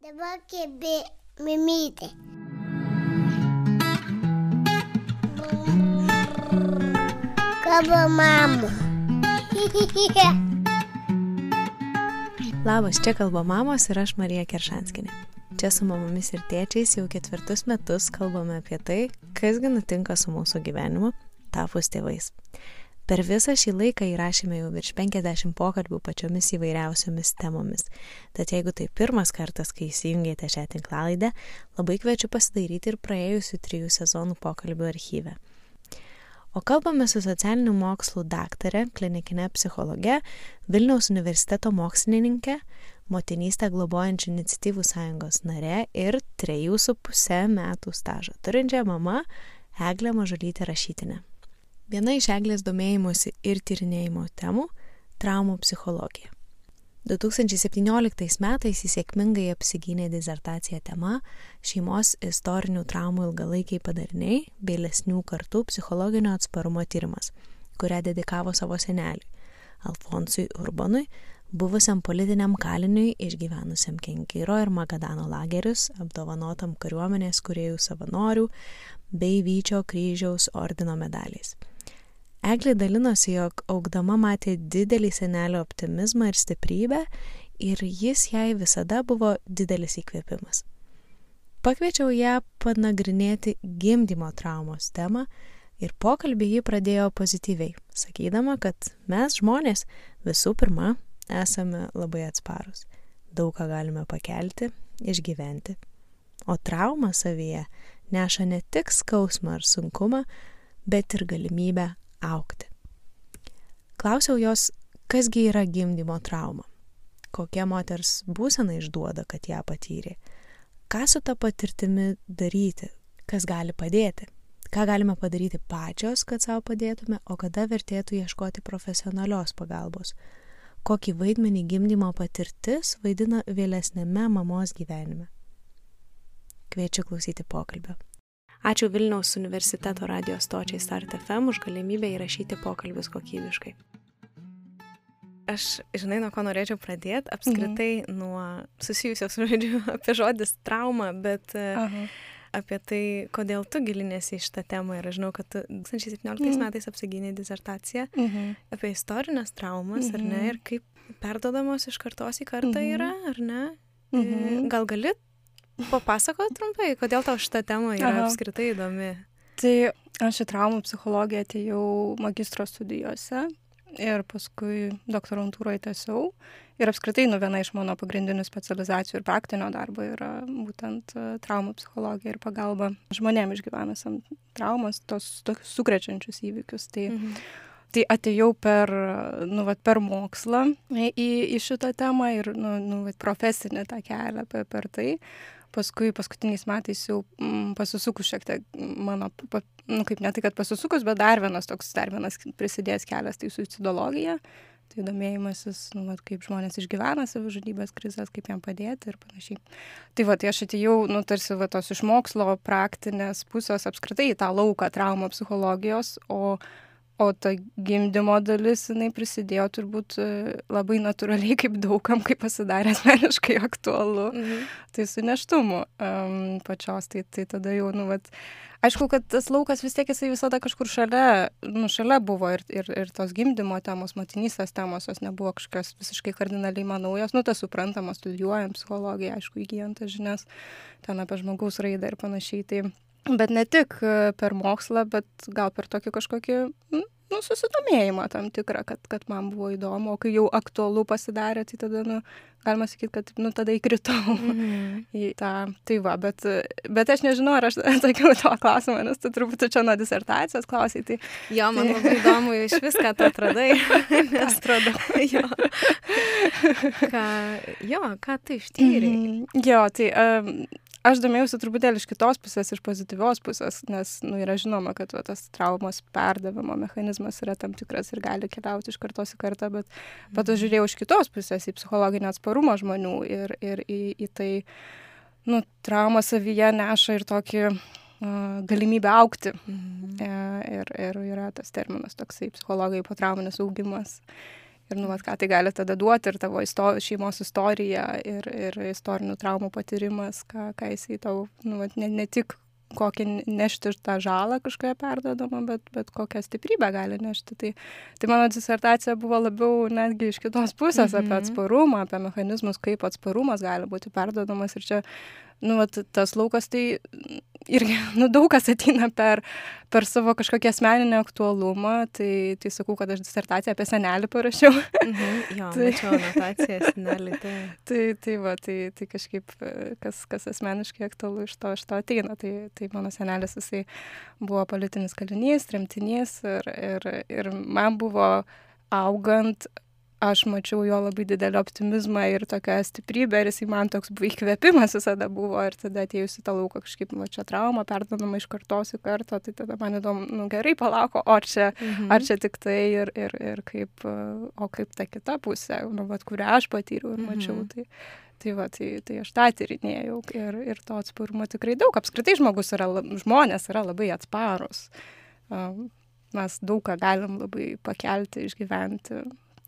Dabar kėbė mimytė. Kaba mama. Labas, čia kalba mamos ir aš Marija Keršanskinė. Čia su mamomis ir tėčiais jau ketvirtus metus kalbame apie tai, kasgi nutinka su mūsų gyvenimu, tapus tėvais. Per visą šį laiką įrašėme jau virš 50 pokalbių pačiomis įvairiausiomis temomis. Tad jeigu tai pirmas kartas, kai įsijungėte šią tinklalaidę, labai kviečiu pasidairyti ir praėjusių trijų sezonų pokalbių archyvę. O kalbame su socialinių mokslų daktarė, klinikinė psichologė, Vilniaus universiteto mokslininkė, motinystę globojančių iniciatyvų sąjungos nare ir trejų su pusę metų stažą turinčia mama Eglė Mažulytė rašytinė. Viena iš Eglės domėjimuose ir tyrinėjimo temų - traumų psichologija. 2017 metais jis sėkmingai apsigynė dizertaciją tema šeimos istorinių traumų ilgalaikiai padariniai bei lesnių kartų psichologinio atsparumo tyrimas, kurią dedikavo savo seneliui Alfonsui Urbanui, buvusiam politiniam kaliniui išgyvenusiam Kenkyro ir Magadano lagerius, apdovanotam kariuomenės kuriejų savanorių bei Vyčio kryžiaus ordino medaliais. Eglė dalinosi, jog augdama matė didelį senelio optimizmą ir stiprybę ir jis jai visada buvo didelis įkvėpimas. Pakviečiau ją panagrinėti gimdymo traumos temą ir pokalbį ji pradėjo pozityviai, sakydama, kad mes žmonės visų pirma esame labai atsparus. Daug ką galime pakelti, išgyventi. O trauma savyje neša ne tik skausmą ar sunkumą, bet ir galimybę aukti. Klausiau jos, kasgi yra gimdymo trauma, kokia moters būsena išduoda, kad ją patyrė, ką su ta patirtimi daryti, kas gali padėti, ką galime padaryti pačios, kad savo padėtume, o kada vertėtų ieškoti profesionalios pagalbos, kokį vaidmenį gimdymo patirtis vaidina vėlesnėme mamos gyvenime. Kviečiu klausyti pokalbio. Ačiū Vilniaus universiteto radio stočiai Start FM už galimybę įrašyti pokalbius kokybiškai. Aš, žinai, nuo ko norėčiau pradėti, apskritai mhm. nuo susijusios, žodžiu, apie žodis trauma, bet Aha. apie tai, kodėl tu gilinėsi į šitą temą. Ir aš žinau, kad 2017 mhm. metais apsigynė disertaciją mhm. apie istorinės traumas, mhm. ar ne, ir kaip perdodamos iš kartos į kartą mhm. yra, ar ne. Mhm. Gal galit Papasakok trumpai, kodėl tau šitą temą yra Aha. apskritai įdomi. Tai aš į traumų psichologiją atėjau magistro studijose ir paskui doktorantūroje tęsiau. Ir apskritai, nu, viena iš mano pagrindinių specializacijų ir praktinio darbo yra būtent e, traumų psichologija ir pagalba žmonėm išgyvenusiam traumas, tos tokius sukrečiančius įvykius. Tai, mhm. tai atėjau per, nu, vat, per mokslą į, į šitą temą ir nu, nu, vat, profesinį tą kelią per, per tai paskui paskutiniais metais jau mm, pasisukus šiek tiek mano, pa, nu, kaip ne tai, kad pasisukus, bet dar vienas toks, dar vienas prisidėjęs kelias, tai suicidologija, tai domėjimasis, nu, vat, kaip žmonės išgyvena savižudybės krizės, kaip jam padėti ir panašiai. Tai va, tai aš atėjau, nu, tarsi va, tos iš mokslo praktinės pusės apskritai į tą lauką traumą psichologijos, o o ta gimdymo dalis jinai prisidėjo turbūt e, labai natūraliai kaip daugam, kai pasidarė asmeniškai aktualu. Mhm. Tai su neštumu um, pačios, tai, tai tada jau, nu, vat, aišku, kad tas laukas vis tiek jisai visada kažkur šalia, nu, šalia buvo ir, ir, ir tos gimdymo temos, motinystės temos, jos nebuvo kažkokios visiškai kardinaliai man naujos, nu, tas suprantama, studijuojant psichologiją, aišku, įgyjant tas žinias, ten apie žmogaus raidą ir panašiai. Tai, Bet ne tik e, per mokslą, bet gal per tokį kažkokį nu, susidomėjimą tam tikrą, kad, kad man buvo įdomu, o kai jau aktualu pasidarė, tai tada, nu, galima sakyti, kad, nu, tada įkritau mm į tą. Tai va, bet, bet aš nežinau, ar aš atsakiau to klausimą, nes tu turbūt čia nuo disertacijos klausai. Tai, jo, man tai... labai įdomu, iš viską tu atradai. Nes atradau. jo. Ką, jo, ką tu ištyrei? Mm. Jo, tai um, aš domėjausi truputėlį iš kitos pusės, iš pozityvios pusės, nes nu, yra žinoma, kad va, tas traumos perdavimo mechanizmas yra tam tikras ir gali keliauti iš kartos į kartą, bet, mhm. bet aš žiūrėjau iš kitos pusės į psichologinį atsparumą žmonių ir, ir į, į tai, nu, trauma savyje neša ir tokį uh, galimybę aukti. Mhm. E, ir, ir yra tas terminas toksai psichologai potrauminis augimas. Ir nu, vat, ką tai gali tada duoti, ir tavo isto, šeimos istorija, ir, ir istorinių traumų patyrimas, ką, ką jisai tau, nu, vat, ne, ne tik kokį nešti tą žalą kažkoje perdodama, bet, bet kokią stiprybę gali nešti. Tai, tai mano disertacija buvo labiau netgi iš kitos pusės mhm. apie atsparumą, apie mechanizmus, kaip atsparumas gali būti perdodamas. Ir čia nu, vat, tas laukas tai irgi, nu, daug kas ateina per, per savo kažkokį asmeninį aktualumą, tai, tai sakau, kad aš disertaciją apie senelį parašiau. Mhm, jo, tai, mačiau anotaciją senelį. Tai. tai, tai va, tai, tai kažkaip, kas, kas asmeniškai aktualu iš to, iš to ateina. Tai, tai mano senelis, jisai buvo politinis kalinys, tremtinys ir, ir, ir man buvo augant aš mačiau jo labai didelį optimizmą ir tokią stiprybę ir jisai man toks buvo įkvėpimas visada buvo ir tada atėjus į tą lauką kažkaip, va čia trauma, perdodama iš kartos į kartą, tai tada man įdomu, nu gerai palauko, o čia, mhm. ar čia tik tai ir, ir, ir kaip, o kaip ta kita pusė, nu, va, kurią aš patyriau ir mačiau. Mhm. Tai, Tai, va, tai, tai aš tą tyrinėjau ir, ir to atsparumo tikrai daug. Apskritai žmogus yra, žmonės yra labai atsparus. Mes daug ką galim labai pakelti, išgyventi.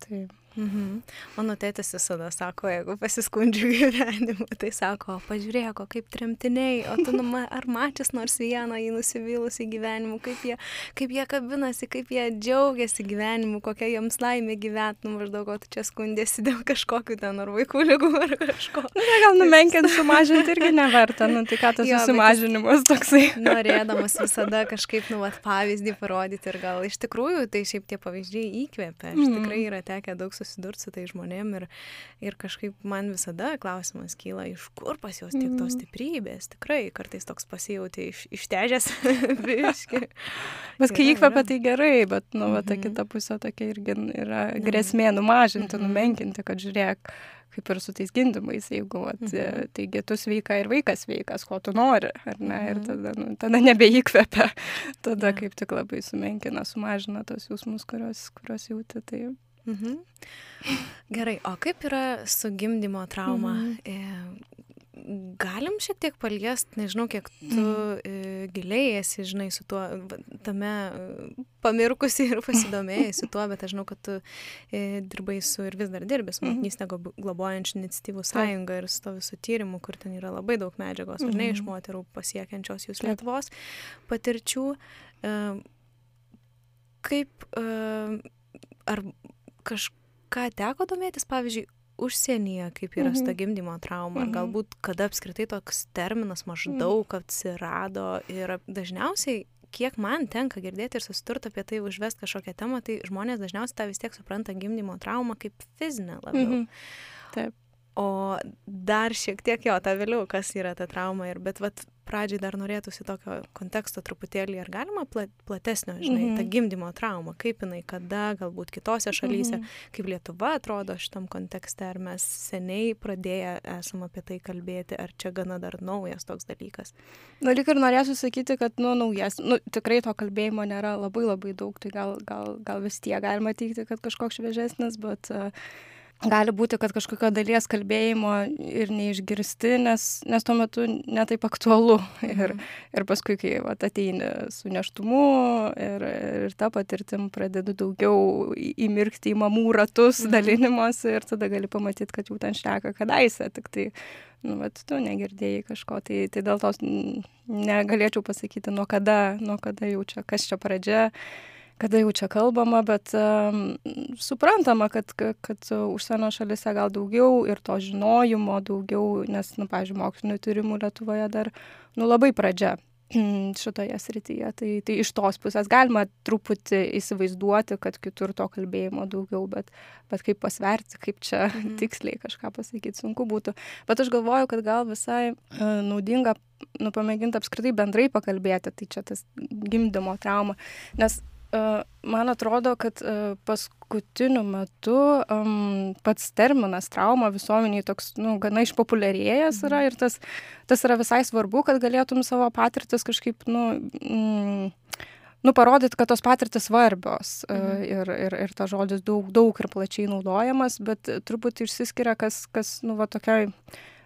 Tai Mhm. Mano tėtis visada sako, jeigu pasiskundžiu gyvenimu, tai sako, pažiūrėk, kaip tremtiniai, o tu numa, ar mačias nors vieną į nusivylusi gyvenimu, kaip jie, kaip jie kabinasi, kaip jie džiaugiasi gyvenimu, kokia jiems laimė gyventi, nu maždaug, o tu čia skundėsi dėl kažkokiu ten ar vaikų lygų ar kažko. Na, gal numenkinti, sumažinti irgi neverta, nu tai ką tas jo, sumažinimas toksai. Norėdamas visada kažkaip, nu, vat, pavyzdį parodyti ir gal iš tikrųjų tai šiaip tie pavyzdžiai įkvėpia. Aš mm. tikrai yra tekę daug susitikti susidurti su tai žmonėm ir, ir kažkaip man visada klausimas kyla, iš kur pas juos tiek tos mhm. stiprybės. Tikrai kartais toks pasijauti iš, ištežęs biški. Bet kai įkvepia, tai gerai, bet, nu, va, ta mhm. kita pusė tokia irgi yra grėsmė numažinti, mhm. numenkinti, kad žiūrėk, kaip ir su tais gindimais, jeigu, vat, mhm. taigi tu sveika ir vaikas sveikas, ko tu nori, ar ne, mhm. ir tada, nu, tada nebeįkvepia, tada ja. kaip tik labai sumenkina, sumažina tos jausmus, kuriuos, kuriuos jauti. Tai Mhm. Gerai, o kaip yra su gimdymo trauma? Mhm. Galim šiek tiek paliest, nežinau, kiek tu mhm. giliai esi, žinai, su tuo, tame pamirkusi ir pasidomėjusi tuo, bet aš žinau, kad tu e, dirbai su ir vis dar dirbi su mhm. motinystę globojančių iniciatyvų sąjunga ir su to visų tyrimų, kur ten yra labai daug medžiagos, ar ne, iš mhm. moterų pasiekiančios jūs Lietuvos patirčių. E, kaip, e, ar kažką teko domėtis, pavyzdžiui, užsienyje, kaip yra mhm. su ta gimdymo trauma, mhm. galbūt kada apskritai toks terminas maždaug mhm. atsirado ir dažniausiai kiek man tenka girdėti ir susiturti apie tai, užvest kažkokią temą, tai žmonės dažniausiai tą vis tiek supranta gimdymo traumą kaip fizinę labiau. Mhm. Taip. O dar šiek tiek jo, ta vėliau, kas yra ta trauma. Ir, bet vat, pradžiai dar norėtųsi tokio konteksto truputėlį, ar galima platesnio, žinai, mm -hmm. mhm. gimdymo trauma, kaip jinai, kada, galbūt kitose šalyse, mm -hmm. kaip Lietuva atrodo šitam kontekste, ar mes seniai pradėję esam apie tai kalbėti, ar čia gana dar naujas toks dalykas. Na, lyg ir norėsiu sakyti, kad, nu, naujas, nu, tikrai to kalbėjimo nėra labai labai daug, tai gal, gal, gal vis tiek galima teikti, kad kažkoks šviežesnis, bet uh, gali būti, kad kažkokio dalies kalbėjimo ir neišgirsti, nes, nes tuo metu netaip aktualu. Ir, mhm. ir paskui, kai vat, ateini su neštumu ir, ir tą patirtim pradedu daugiau įmirkti į mamų ratus mhm. dalinimuose ir tada gali pamatyti, kad jau ten šneka kadaise, tik tai, nu, bet tu negirdėjai kažko, tai, tai dėl to negalėčiau pasakyti, nuo kada, nuo kada jau čia, kas čia pradžia kada jau čia kalbama, bet suprantama, kad, kad užsienio šalise gal daugiau ir to žinojimo daugiau, nes, nu, pavyzdžiui, mokslinių tyrimų Lietuvoje dar, nu, labai pradžia šitoje srityje. Tai, tai iš tos pusės galima truputį įsivaizduoti, kad kitur to kalbėjimo daugiau, bet, bet kaip pasverti, kaip čia mhm. tiksliai kažką pasakyti, sunku būtų. Bet aš galvoju, kad gal visai uh, naudinga nu, pamėginti apskritai bendrai pakalbėti, tai čia tas gimdymo trauma. Nes Man atrodo, kad paskutiniu metu um, pats terminas trauma visuomeniai toks, nu, gana išpopuliarėjęs yra ir tas, tas yra visai svarbu, kad galėtum savo patirtis kažkaip, nu, mm, nu parodyti, kad tos patirtis svarbios mhm. ir, ir, ir tas žodis daug, daug ir plačiai naudojamas, bet truputį išsiskiria, kas, kas nu, va tokiai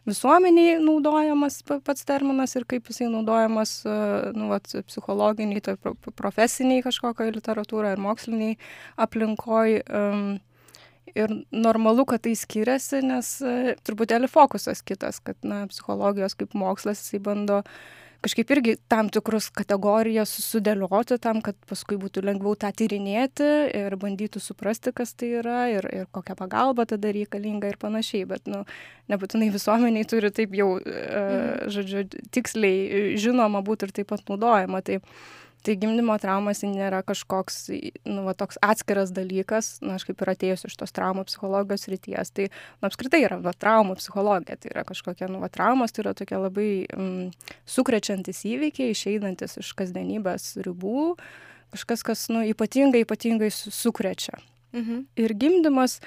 visuomeniai naudojamas pats terminas ir kaip jisai naudojamas e, nu, vat, psichologiniai, tai profesiniai kažkokiai literatūrai ir moksliniai aplinkoj. Um, Ir normalu, kad tai skiriasi, nes e, truputėlį fokusas kitas, kad, na, psichologijos kaip mokslas jisai bando kažkaip irgi tam tikrus kategorijas sudėlioti tam, kad paskui būtų lengviau tą tyrinėti ir bandytų suprasti, kas tai yra ir, ir kokia pagalba tada reikalinga ir panašiai. Bet, nu, nebūtinai visuomeniai turi taip jau, mhm. žodžiu, tiksliai žinoma būti ir taip pat naudojama. Tai, Tai gimdymo traumas nėra kažkoks, nu, va, toks atskiras dalykas, na, aš kaip ir atėjus iš tos traumų psichologijos ryties, tai, na, apskritai yra, va, traumų psichologija, tai yra kažkokia, nu, va, traumos, tai yra tokie labai mm, sukrečiantis įvykiai, išeinantis iš kasdienybės ribų, kažkas, kas, nu, ypatingai, ypatingai sukrečia. Mhm. Ir gimdymas,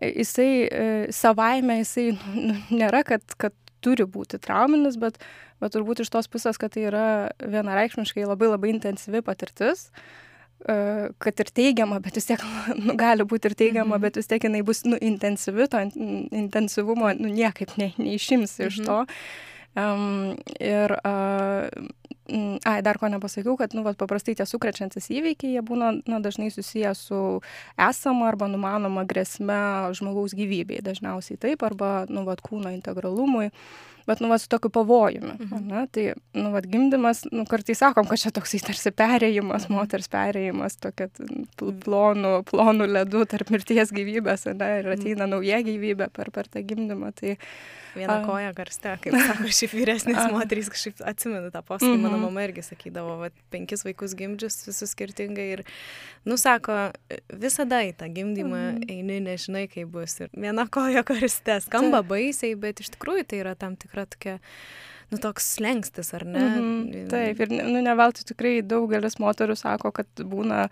e, jisai e, savaime, jisai nu, nėra, kad, kad turi būti trauminis, bet bet turbūt iš tos pusės, kad tai yra vienareikšmiškai labai labai intensyvi patirtis, e, kad ir teigiama, bet vis tiek nu, gali būti ir teigiama, mhm. bet vis tiek jinai bus nu, intensyvi, to intensyvumo nu, niekaip ne, neišims mhm. iš to. Um, ir, uh, ai, dar ko nepasakiau, kad, nu, vat, paprastai tie sukrečiantis įvykiai, jie būna, na, dažnai susiję su esama arba numanoma grėsme žmogaus gyvybei, dažniausiai taip, arba, nu, vat, kūno integralumui. Bet, nu, va, su tokiu pavojumi. Mhm. Ne? Tai, nu, va, gimdymas, nu, kartais sakom, kad čia toksai tarsi perėjimas, mhm. moters perėjimas, tokia plonų, plonų ledų tarp mirties gyvybės, ne, ir ateina mhm. nauja gyvybė per, per tą gimdymą. Tai, Viena koja karste, kaip sako, šiaip vyresnės moterys, kažkaip atsimenu tą posakį, mm -hmm. Mano mama irgi sakydavo, va, penkis vaikus gimdžius visus skirtingai ir, nu, sako, visada į tą gimdymą -hmm. eini, nežinai, kaip bus. Ir viena koja karste, skamba baisiai, bet iš tikrųjų tai yra tam tikra tokia nu, toks slengstis, ar ne? Mhm, taip, ir nu, ne veltui tikrai daugelis moterų sako, kad būna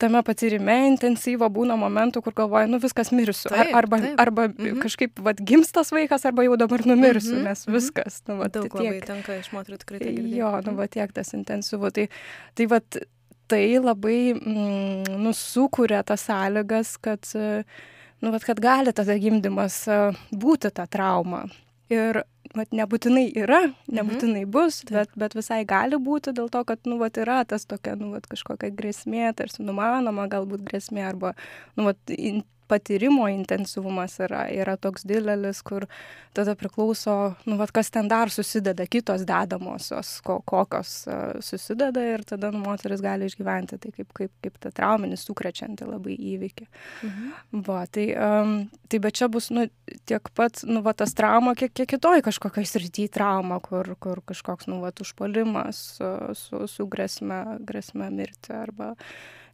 tame patyrime intensyvo, būna momentų, kur galvoja, nu viskas mirsiu. Taip, ar, arba taip. arba mhm. kažkaip, vad, gimstas vaikas, arba jau dabar numirsiu, mhm, nes mhm. viskas. Nu, vat, Daug tiek, labai tenka iš moterų tikrai tai girdėti. Jo, nu, va tiek tas intensyvu. Tai, tai vat, tai labai mm, nusukūrė tas sąlygas, kad, nu, vat, kad gali tada gimdymas būti ta trauma. Ir vat, nebūtinai yra, mhm. nebūtinai mhm. bus, bet, bet visai gali būti dėl to, kad, nu, vat, yra tas tokia, nu, vat, kažkokia grėsmė, tarsi numanoma galbūt grėsmė arba, nu, vat, in, patyrimo intensyvumas yra, yra toks didelis, kur tada priklauso, nu, vat, kas ten dar susideda, kitos dedamosios, ko, kokios uh, susideda ir tada nu, moteris gali išgyventi tai kaip, kaip, kaip tą trauminį sukrečiantį labai įvykį. Mhm. Va, tai, um, tai bet čia bus, nu, tiek pat, nu, va, tas trauma, kiek, kiek kitoj kažkokiai srity trauma, kur, kur kažkoks, nu, va, užpolimas su, su, su grėsme, grėsme mirti arba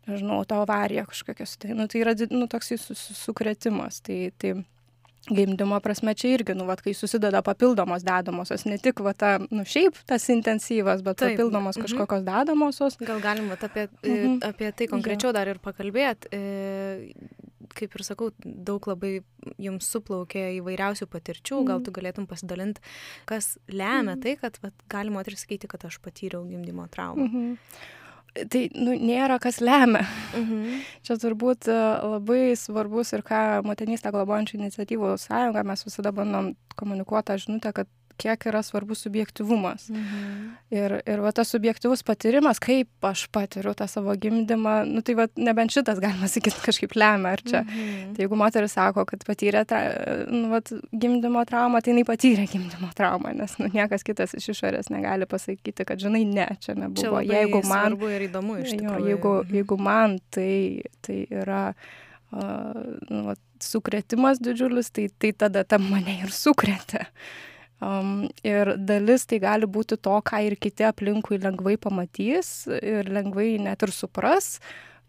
nežinau, to avarija kažkokias. Tai, nu, tai yra nu, toksai sukretimas. Tai, tai gimdymo prasme čia irgi, nu, vat, kai susideda papildomos dedamosios, ne tik, va, ta, nu, šiaip tas intensyvas, bet Taip. papildomos mhm. kažkokios dedamosios. Gal galim, va, apie, mhm. apie tai konkrečiau ja. dar ir pakalbėti. E, kaip ir sakau, daug labai jums suplaukė įvairiausių patirčių, mm. gal mhm. tu galėtum pasidalinti, kas lemia mm. tai, kad vat, gali moteris sakyti, kad aš patyriau gimdymo traumą. Mm -hmm tai nu, nėra kas lemia. Mhm. Čia turbūt e, labai svarbus ir ką motinystę globojančių iniciatyvų sąjunga mes visada bandom komunikuoti tą žinutę, kad kiek yra svarbus subjektivumas. Mhm. Ir, ir va tas subjektivus patyrimas, kaip aš patiriu tą savo gimdymą, nu tai va nebent šitas galima sakyti kažkaip lemia ar čia. Mhm. Tai jeigu moteris sako, kad patyrė tra, nu, va, gimdymo traumą, tai jinai patyrė gimdymo traumą, nes nu, niekas kitas iš išorės negali pasakyti, kad žinai, ne, čia nebuvo. Čia jeigu man... Ir įdomu iš tikrųjų. Jo, jeigu, mhm. jeigu man tai, tai yra uh, nu, sukretimas didžiulis, tai, tai tada tam mane ir sukretė. Um, ir dalis tai gali būti to, ką ir kiti aplinkui lengvai pamatys ir lengvai net ir supras.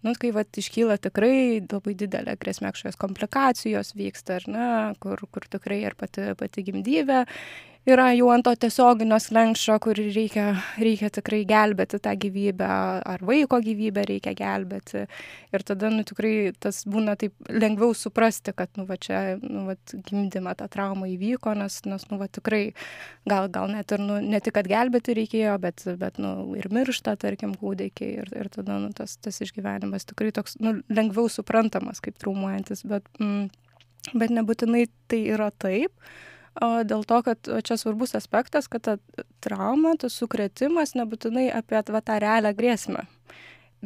Nu, kai vat, iškyla tikrai labai didelė grėsmė, kažkokios komplikacijos vyksta, ar ne, kur, kur tikrai ir pati, pati gimdybė yra jau ant to tiesioginio slenkščio, kur reikia, reikia tikrai gelbėti tą gyvybę, ar vaiko gyvybę reikia gelbėti. Ir tada, nu, tikrai tas būna taip lengviau suprasti, kad, nu, va čia, nu, va, gimdymą tą traumą įvyko, nes, nes, nu, va, tikrai gal, gal net ir, nu, ne tik, kad gelbėti reikėjo, bet, bet, nu, ir miršta, tarkim, kūdikiai. Ir, ir tada, nu, tas, tas išgyvenimas tikrai toks, nu, lengviau suprantamas kaip traumuojantis, bet, mm, bet nebūtinai tai yra taip o dėl to, kad čia svarbus aspektas, kad ta trauma, tas sukretimas nebūtinai apie va, tą realią grėsmę,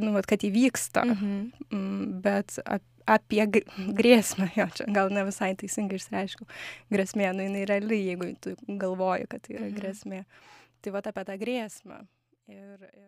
nu, va, kad įvyksta, mhm. Mm, bet ap, apie grėsmę, jo, čia gal ne visai teisingai išreiškiau, grėsmė, nu jinai reali, jeigu tu galvoji, kad tai yra mhm. grėsmė. Tai va apie tą grėsmę. Ir, ir...